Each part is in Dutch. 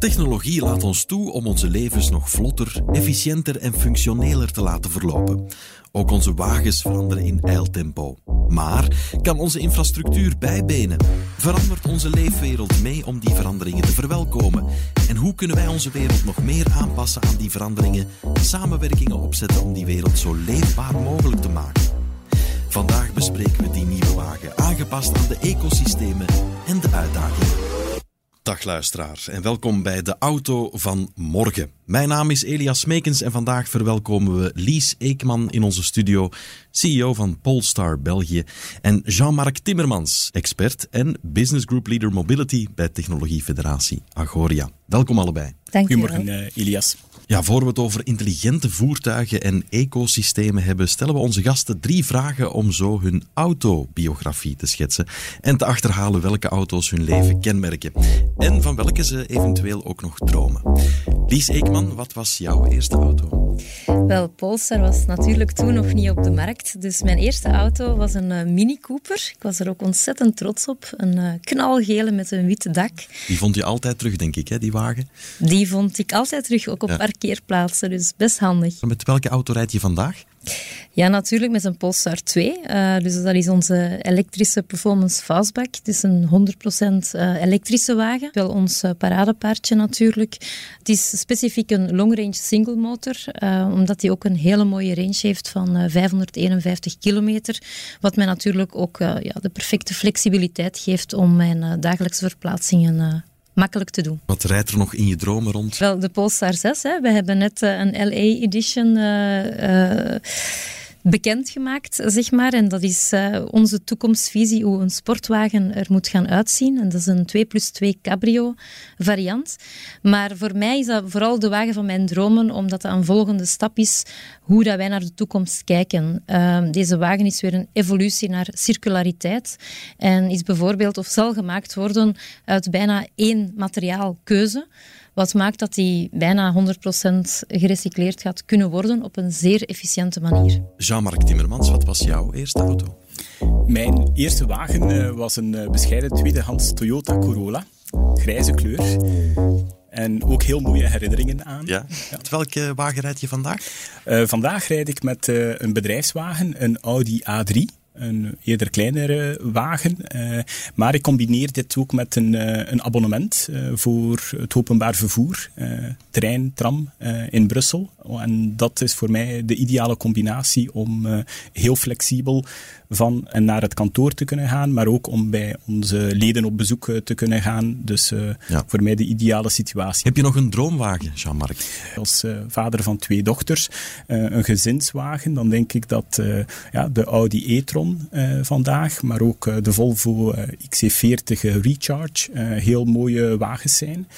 Technologie laat ons toe om onze levens nog vlotter, efficiënter en functioneler te laten verlopen. Ook onze wagens veranderen in eiltempo. Maar kan onze infrastructuur bijbenen? Verandert onze leefwereld mee om die veranderingen te verwelkomen? En hoe kunnen wij onze wereld nog meer aanpassen aan die veranderingen en samenwerkingen opzetten om die wereld zo leefbaar mogelijk te maken? Vandaag bespreken we die nieuwe wagen, aangepast aan de ecosystemen en de uitdagingen. Dag luisteraar en welkom bij de Auto van Morgen. Mijn naam is Elias Smekens en vandaag verwelkomen we Lies Eekman in onze studio, CEO van Polestar België, en Jean-Marc Timmermans, expert en Business Group Leader Mobility bij Technologie Federatie Agoria. Welkom allebei. Dank Goedemorgen, uh, Elias. Ja, voor we het over intelligente voertuigen en ecosystemen hebben, stellen we onze gasten drie vragen om zo hun autobiografie te schetsen en te achterhalen welke auto's hun leven kenmerken en van welke ze eventueel ook nog dromen. Lies Eekman, wat was jouw eerste auto? Wel, Polestar was natuurlijk toen nog niet op de markt, dus mijn eerste auto was een uh, Mini Cooper. Ik was er ook ontzettend trots op, een uh, knalgele met een witte dak. Die vond je altijd terug, denk ik, hè, die wagen? Die vond ik altijd terug, ook op ja. Dus best handig. Met welke auto rijd je vandaag? Ja, natuurlijk met een Polestar 2. Uh, dus dat is onze elektrische performance fastback. Het is een 100% uh, elektrische wagen. Wel ons uh, paradepaardje natuurlijk. Het is specifiek een long range single motor, omdat die ook een hele mooie range heeft van 551 kilometer. Wat mij natuurlijk ook ja, de perfecte flexibiliteit geeft om mijn dagelijkse verplaatsingen makkelijk te doen. Wat rijdt er nog in je dromen rond? Wel, de Polestar 6. Hè. We hebben net uh, een LA-edition uh, uh, bekendgemaakt, zeg maar. En dat is uh, onze toekomstvisie hoe een sportwagen er moet gaan uitzien. En dat is een 2 plus 2 cabrio variant. Maar voor mij is dat vooral de wagen van mijn dromen, omdat dat een volgende stap is hoe dat wij naar de toekomst kijken. Uh, deze wagen is weer een evolutie naar circulariteit en is bijvoorbeeld of zal gemaakt worden uit bijna één materiaalkeuze. Wat maakt dat die bijna 100% gerecycleerd gaat kunnen worden op een zeer efficiënte manier. Jean-Marc Timmermans, wat was jouw eerste auto? Mijn eerste wagen uh, was een uh, bescheiden tweedehands Toyota Corolla. Grijze kleur. En ook heel mooie herinneringen aan. Ja. ja. Met welke wagen rijd je vandaag? Uh, vandaag rijd ik met een bedrijfswagen, een Audi A3 een eerder kleinere wagen. Uh, maar ik combineer dit ook met een, uh, een abonnement uh, voor het openbaar vervoer, trein, tram in Brussel. En dat is voor mij de ideale combinatie om heel flexibel van en naar het kantoor te kunnen gaan, maar ook om bij onze leden op bezoek te kunnen gaan. Dus ja. voor mij de ideale situatie. Heb je nog een droomwagen, Jean-Marc? Als vader van twee dochters, een gezinswagen, dan denk ik dat ja, de Audi e-tron uh, vandaag, maar ook uh, de Volvo uh, XC40 Recharge heel mooie wagens zijn.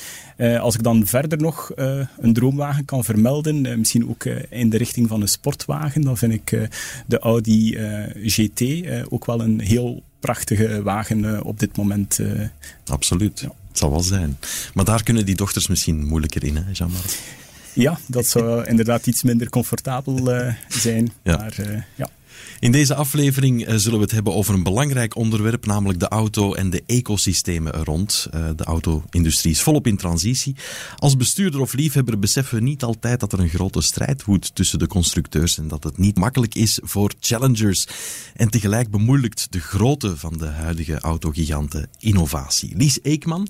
als ik dan verder nog een droomwagen kan vermelden, misschien ook in de richting van een sportwagen, dan vind ik de Audi GT ook wel een heel prachtige wagen op dit moment. Absoluut. Ja. Het zal wel zijn. Maar daar kunnen die dochters misschien moeilijker in, hè, Jean-Marc? Ja, dat zou inderdaad iets minder comfortabel zijn. Ja. Maar, ja. In deze aflevering eh, zullen we het hebben over een belangrijk onderwerp, namelijk de auto en de ecosystemen er rond. Uh, de auto-industrie is volop in transitie. Als bestuurder of liefhebber beseffen we niet altijd dat er een grote strijd woedt tussen de constructeurs en dat het niet makkelijk is voor challengers. En tegelijk bemoeilijkt de grootte van de huidige autogiganten innovatie. Lies Eekman,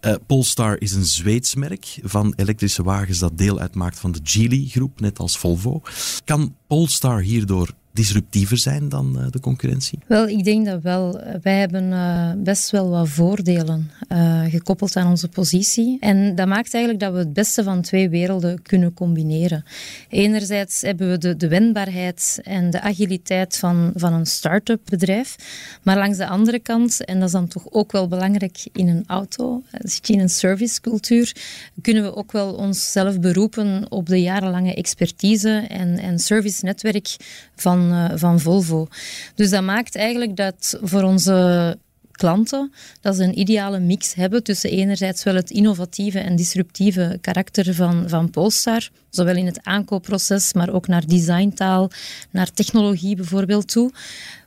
uh, Polestar is een Zweeds merk van elektrische wagens dat deel uitmaakt van de Geely-groep, net als Volvo. Kan Polestar hierdoor disruptiever zijn dan uh, de concurrentie? Wel, ik denk dat wel. Wij hebben uh, best wel wat voordelen uh, gekoppeld aan onze positie. En dat maakt eigenlijk dat we het beste van twee werelden kunnen combineren. Enerzijds hebben we de, de wendbaarheid en de agiliteit van, van een start-up bedrijf. Maar langs de andere kant, en dat is dan toch ook wel belangrijk in een auto, in een servicecultuur, kunnen we ook wel onszelf beroepen op de jarenlange expertise en, en servicenetwerk van van, uh, van Volvo. Dus dat maakt eigenlijk dat voor onze klanten dat ze een ideale mix hebben tussen enerzijds wel het innovatieve en disruptieve karakter van, van Polestar, zowel in het aankoopproces, maar ook naar designtaal, naar technologie bijvoorbeeld toe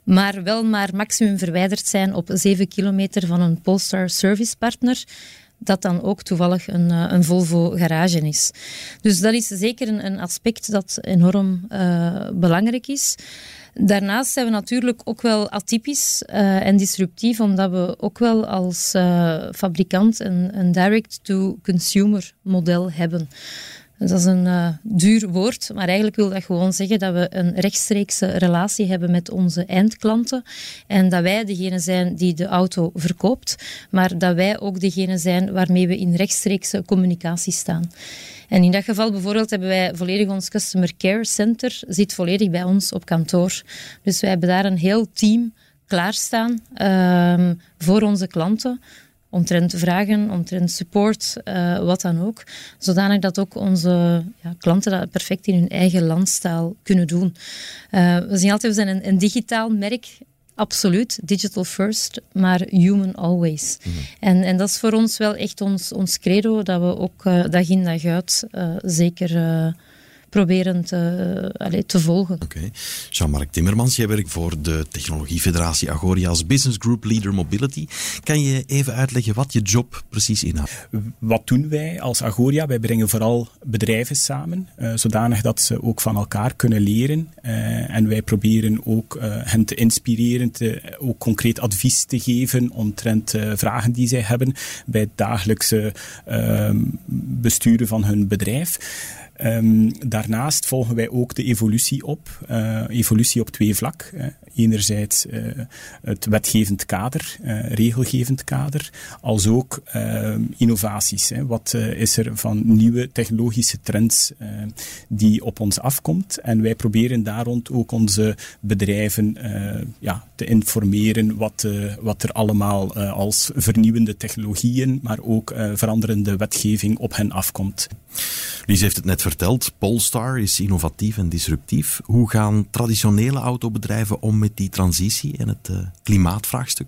maar wel maar maximum verwijderd zijn op 7 kilometer van een Polestar servicepartner dat dan ook toevallig een, uh, een Volvo garage is. Dus dat is zeker een, een aspect dat enorm uh, belangrijk is. Daarnaast zijn we natuurlijk ook wel atypisch uh, en disruptief, omdat we ook wel als fabrikant een, een direct-to-consumer model hebben. Dat is een uh, duur woord, maar eigenlijk wil dat gewoon zeggen dat we een rechtstreekse relatie hebben met onze eindklanten en dat wij degene zijn die de auto verkoopt, maar dat wij ook degene zijn waarmee we in rechtstreekse communicatie staan. En in dat geval bijvoorbeeld hebben wij volledig ons Customer Care Center, zit volledig bij ons op kantoor. Dus wij hebben daar een heel team klaarstaan uh, voor onze klanten omtrent vragen, omtrent support, uh, wat dan ook. Zodanig dat ook onze ja, klanten dat perfect in hun eigen landstaal kunnen doen. Uh, we zien altijd, we zijn een, een digitaal merk absoluut, digital first, maar human always. Mm -hmm. en, en dat is voor ons wel echt ons, ons credo, dat we ook uh, dag in dag uit uh, zeker uh, proberen te, allee, te volgen. Oké. Okay. Jean-Marc Timmermans, jij werkt voor de Technologiefederatie Agoria als Business Group Leader Mobility. Kan je even uitleggen wat je job precies inhoudt? Wat doen wij als Agoria? Wij brengen vooral bedrijven samen, uh, zodanig dat ze ook van elkaar kunnen leren. Uh, en wij proberen ook uh, hen te inspireren, te, ook concreet advies te geven omtrent vragen die zij hebben bij het dagelijkse ehm, besturen van hun bedrijf. Um, daarnaast volgen wij ook de evolutie op. Uh, evolutie op twee vlak. Enerzijds uh, het wetgevend kader, regelgevend kader, als ook ehm, innovaties. Hè. Wat is er van nieuwe technologische trends die op ons afkomt? En wij proberen daar rond ook onze bedrijven ja, te informeren wat, wat er allemaal als vernieuwende technologieën, maar ook veranderende wetgeving op hen afkomt. Lies heeft het net verteld, Polestar is innovatief en disruptief. Hoe gaan traditionele autobedrijven om met die transitie en het uh, klimaatvraagstuk?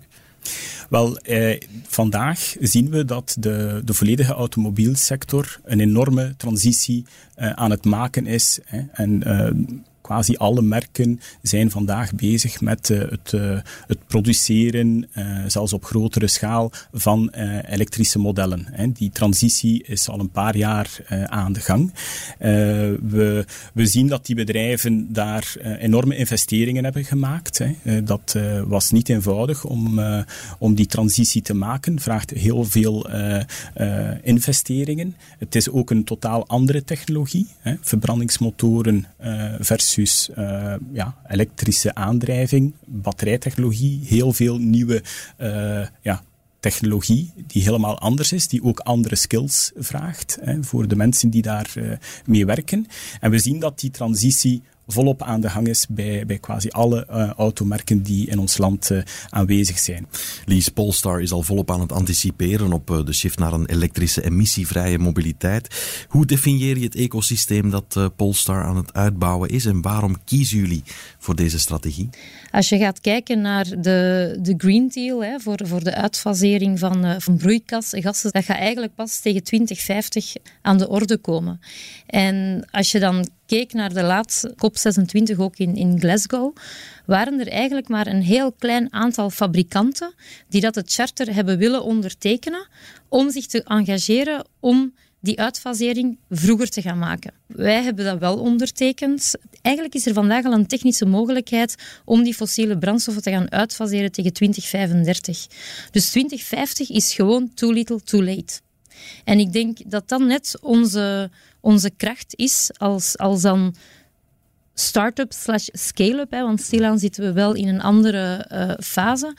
Wel, eh, vandaag zien we dat de, de volledige automobielsector een enorme transitie eh, aan het maken is. En uh, quasi alle merken zijn vandaag bezig met uh, het, uh, het, produceren, uh, zelfs op grotere schaal, van elektrische modellen. Die transitie is al een paar jaar aan de gang. we, we zien dat die bedrijven daar enorme investeringen hebben gemaakt. Dat was niet eenvoudig om, om die transitie te maken. Vraagt heel veel investeringen. Het is ook een totaal andere technologie. Verbrandingsmotoren versus versus uh, ja, elektrische aandrijving, batterijtechnologie, heel veel nieuwe uh, ja, technologie die helemaal anders is, die ook andere skills vraagt hè, voor de mensen die daar uh, mee werken. En we zien dat die transitie volop aan de gang is bij, bij quasi alle uh, automerken die in ons land uh, aanwezig zijn. Lies Polestar is al volop aan het anticiperen op uh, de shift naar een elektrische emissievrije mobiliteit. Hoe definieer je het ecosysteem dat Polestar aan het uitbouwen is en waarom kiezen jullie voor deze strategie? Als je gaat kijken naar de, de Green Deal hè, voor, voor de uitfasering van, van broeikasgassen, dat gaat eigenlijk pas tegen 2050 aan de orde komen. En als je dan keek naar de laatste COP26 ook in, in Glasgow, waren er eigenlijk maar een heel klein aantal fabrikanten die dat het charter hebben willen ondertekenen om zich te engageren om die uitfasering vroeger te gaan maken. Wij hebben dat wel ondertekend. Eigenlijk is er vandaag al een technische mogelijkheid om die fossiele brandstoffen te gaan uitfaseren tegen 2035. Dus 2050 is gewoon too little, too late. En ik denk dat dat net onze, onze kracht is als, als dan start-up slash scale-up, want stilaan zitten we wel in een andere uh, fase.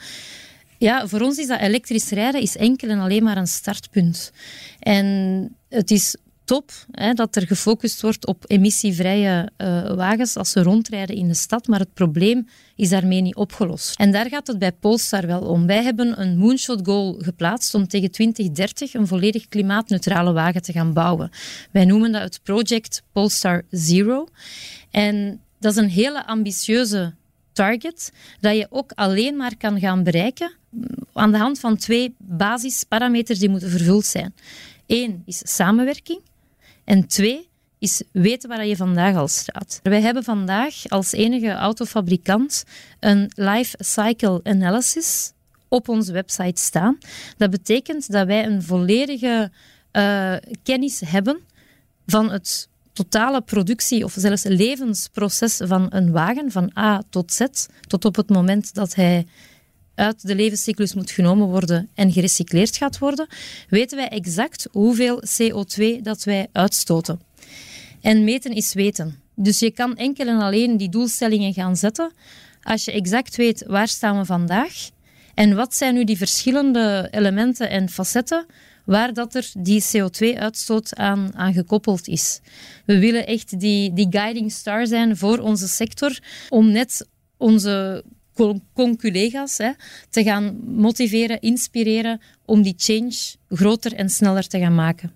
Ja, voor ons is dat elektrisch rijden is enkel en alleen maar een startpunt. En het is top hè, dat er gefocust wordt op emissievrije uh, wagens als ze rondrijden in de stad, maar het probleem is daarmee niet opgelost. En daar gaat het bij Polestar wel om. Wij hebben een moonshot goal geplaatst om tegen 2030 een volledig klimaatneutrale wagen te gaan bouwen. Wij noemen dat het project Polestar Zero. En dat is een hele ambitieuze target dat je ook alleen maar kan gaan bereiken aan de hand van twee basisparameters die moeten vervuld zijn. Eén is samenwerking en twee is weten waar je vandaag al staat. Wij hebben vandaag als enige autofabrikant een life cycle analysis op onze website staan. Dat betekent dat wij een volledige uh, kennis hebben van het totale productie of zelfs levensproces van een wagen, van A tot Z, tot op het moment dat hij uit de levenscyclus moet genomen worden en gerecycleerd gaat worden, weten wij exact hoeveel CO2 dat wij uitstoten. En meten is weten. Dus je kan enkel en alleen die doelstellingen gaan zetten als je exact weet waar staan we vandaag en wat zijn nu die verschillende elementen en facetten waar dat er die CO2-uitstoot aan, aan gekoppeld is. We willen echt die, die guiding star zijn voor onze sector om net onze conculega's te gaan motiveren, inspireren om die change groter en sneller te gaan maken.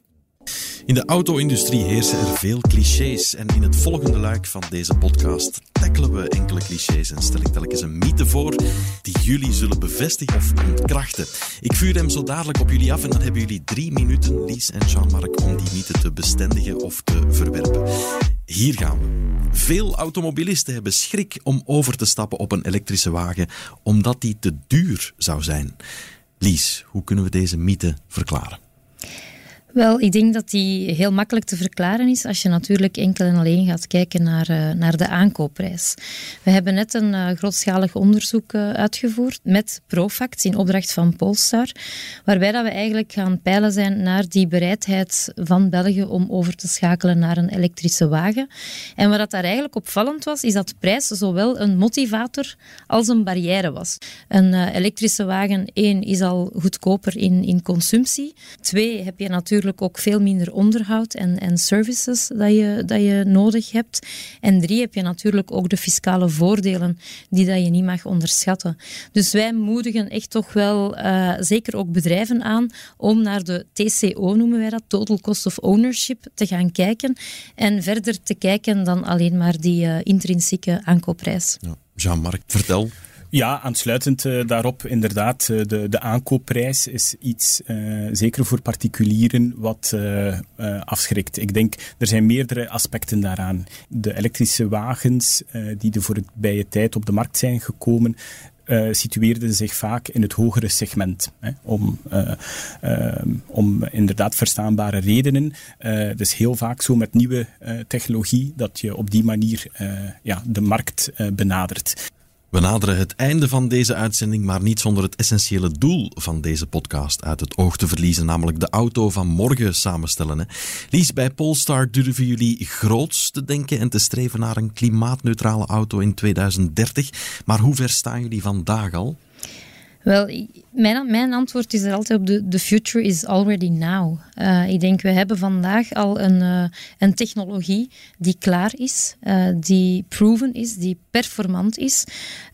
In de auto-industrie heersen er veel clichés en in het volgende luik van deze podcast tackelen we enkele clichés en stel ik telkens een mythe voor die jullie zullen bevestigen of ontkrachten. Ik vuur hem zo dadelijk op jullie af en dan hebben jullie drie minuten, Lies en Jean-Marc, om die mythe te bestendigen of te verwerpen. Hier gaan we. Veel automobilisten hebben schrik om over te stappen op een elektrische wagen omdat die te duur zou zijn. Lies, hoe kunnen we deze mythe verklaren? Wel, ik denk dat die heel makkelijk te verklaren is als je natuurlijk enkel en alleen gaat kijken naar, uh, naar de aankoopprijs. We hebben net een uh, grootschalig onderzoek uh, uitgevoerd met Profact in opdracht van Polestar, waarbij dat we eigenlijk gaan peilen zijn naar die bereidheid van België om over te schakelen naar een elektrische wagen. En wat dat daar eigenlijk opvallend was, is dat prijs zowel een motivator als een barrière was. Een elektrische wagen, één, is al goedkoper in, in consumptie. Twee, heb je natuurlijk ook veel minder onderhoud en, en services dat je, dat je nodig hebt. En drie, heb je natuurlijk ook de fiscale voordelen die dat je niet mag onderschatten. Dus wij moedigen echt toch wel uh, zeker ook bedrijven aan om naar de TCO, noemen wij dat, Total Cost of Ownership, te gaan kijken. En verder te kijken dan alleen maar die uh, intrinsieke aankoopprijs. Ja. Jean-Marc, vertel. Ja, aansluitend uh, daarop, inderdaad, uh, de, de aankoopprijs is iets, uh, zeker voor particulieren, wat afschrikt. Ik denk, er zijn meerdere aspecten daaraan. De elektrische wagens die de voorbije tijd op de markt zijn gekomen, uh, situeerden zich vaak in het hogere segment. Hè, om, om inderdaad verstaanbare redenen. Het is heel vaak zo met nieuwe technologie dat je op die manier ja, de markt benadert. We naderen het einde van deze uitzending, maar niet zonder het essentiële doel van deze podcast uit het oog te verliezen, namelijk de auto van morgen samenstellen. Hè. Lies, bij Polestar durven jullie groots te denken en te streven naar een klimaatneutrale auto in 2030. Maar hoe ver staan jullie vandaag al? Wel, mijn, mijn antwoord is er altijd op de the future is already now. Uh, ik denk, we hebben vandaag al een, uh, een technologie die klaar is, uh, die proven is, die performant is.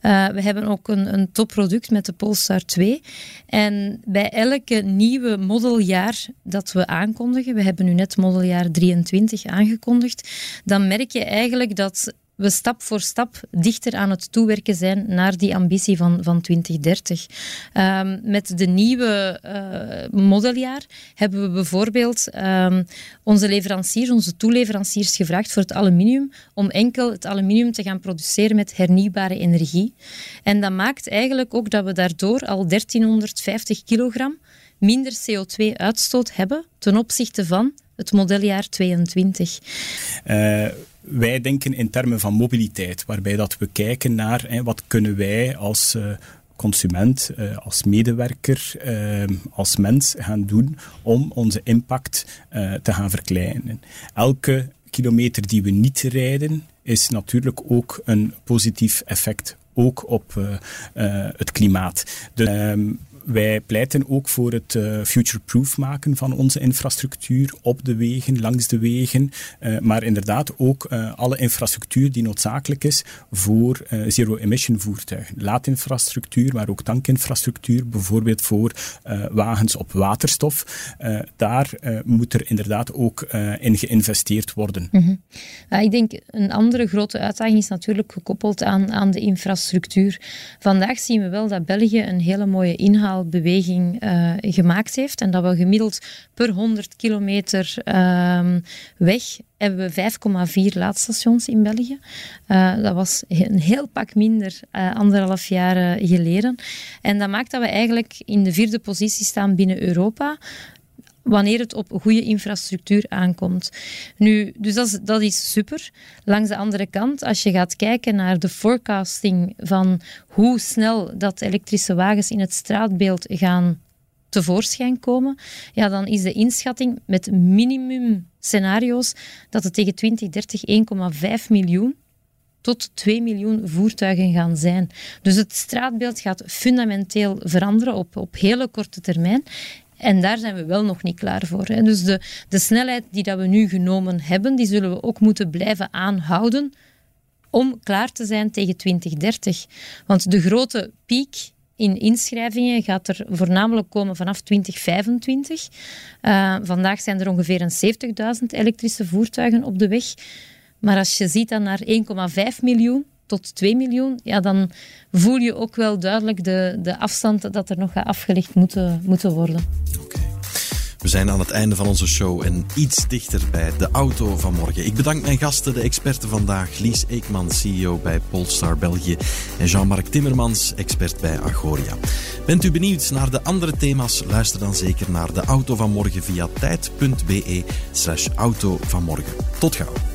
we hebben ook een, een topproduct met de Polestar 2. En bij elke nieuwe modeljaar dat we aankondigen, we hebben nu net modeljaar 23 aangekondigd, dan merk je eigenlijk dat we stap voor stap dichter aan het toewerken zijn naar die ambitie van, van 2030. Um, met de nieuwe uh, modeljaar hebben we bijvoorbeeld um, onze leveranciers, onze toeleveranciers gevraagd voor het aluminium om enkel het aluminium te gaan produceren met hernieuwbare energie. En dat maakt eigenlijk ook dat we daardoor al 1350 kilogram minder CO2-uitstoot hebben ten opzichte van het modeljaar 22. Uh, wij denken in termen van mobiliteit, waarbij dat we kijken naar hè, wat kunnen wij als uh, consument, uh, als medewerker, uh, als mens gaan doen om onze impact te gaan verkleinen. Elke kilometer die we niet rijden, is natuurlijk ook een positief effect ook op het klimaat. Dus, wij pleiten ook voor het uh, future-proof maken van onze infrastructuur op de wegen, langs de wegen, uh, maar inderdaad ook uh, alle infrastructuur die noodzakelijk is voor zero-emission voertuigen. Laadinfrastructuur, maar ook tankinfrastructuur, bijvoorbeeld voor wagens op waterstof. daar moet er inderdaad ook in geïnvesteerd worden. Ja, ik denk een andere grote uitdaging is natuurlijk gekoppeld aan, aan de infrastructuur. Vandaag zien we wel dat België een hele mooie inhaal beweging uh, gemaakt heeft. En dat we gemiddeld per 100 kilometer uh, weg hebben we 5,4 laadstations in België. Uh, dat was een heel pak minder uh, anderhalf jaar geleden. En dat maakt dat we eigenlijk in de vierde positie staan binnen Europa wanneer het op goede infrastructuur aankomt. Nu, dus dat is, dat is super. Langs de andere kant, als je gaat kijken naar de forecasting van hoe snel dat elektrische wagens in het straatbeeld gaan tevoorschijn komen, ja, dan is de inschatting met minimum scenario's dat het tegen 2030 1,5 miljoen tot 2 miljoen voertuigen gaan zijn. Dus het straatbeeld gaat fundamenteel veranderen op, op hele korte termijn. En daar zijn we wel nog niet klaar voor. Hè. Dus de, de snelheid die dat we nu genomen hebben, die zullen we ook moeten blijven aanhouden om klaar te zijn tegen 2030. Want de grote piek in inschrijvingen gaat er voornamelijk komen vanaf 2025. Uh, eh, vandaag zijn er ongeveer 70.000 elektrische voertuigen op de weg. Maar als je ziet dan naar 1,5 miljoen, tot 2 miljoen, ja, dan voel je ook wel duidelijk de, de afstand dat er nog gaat afgelegd moeten, moeten worden. Oké. We zijn aan het einde van onze show en iets dichter bij de auto van morgen. Ik bedank mijn gasten, de experten vandaag, Lies Eekman, CEO bij Polestar België en Jean-Marc Timmermans, expert bij Agoria. Bent u benieuwd naar de andere thema's? Luister dan zeker naar de auto van morgen via tijd.be slash auto van morgen. Tot gauw.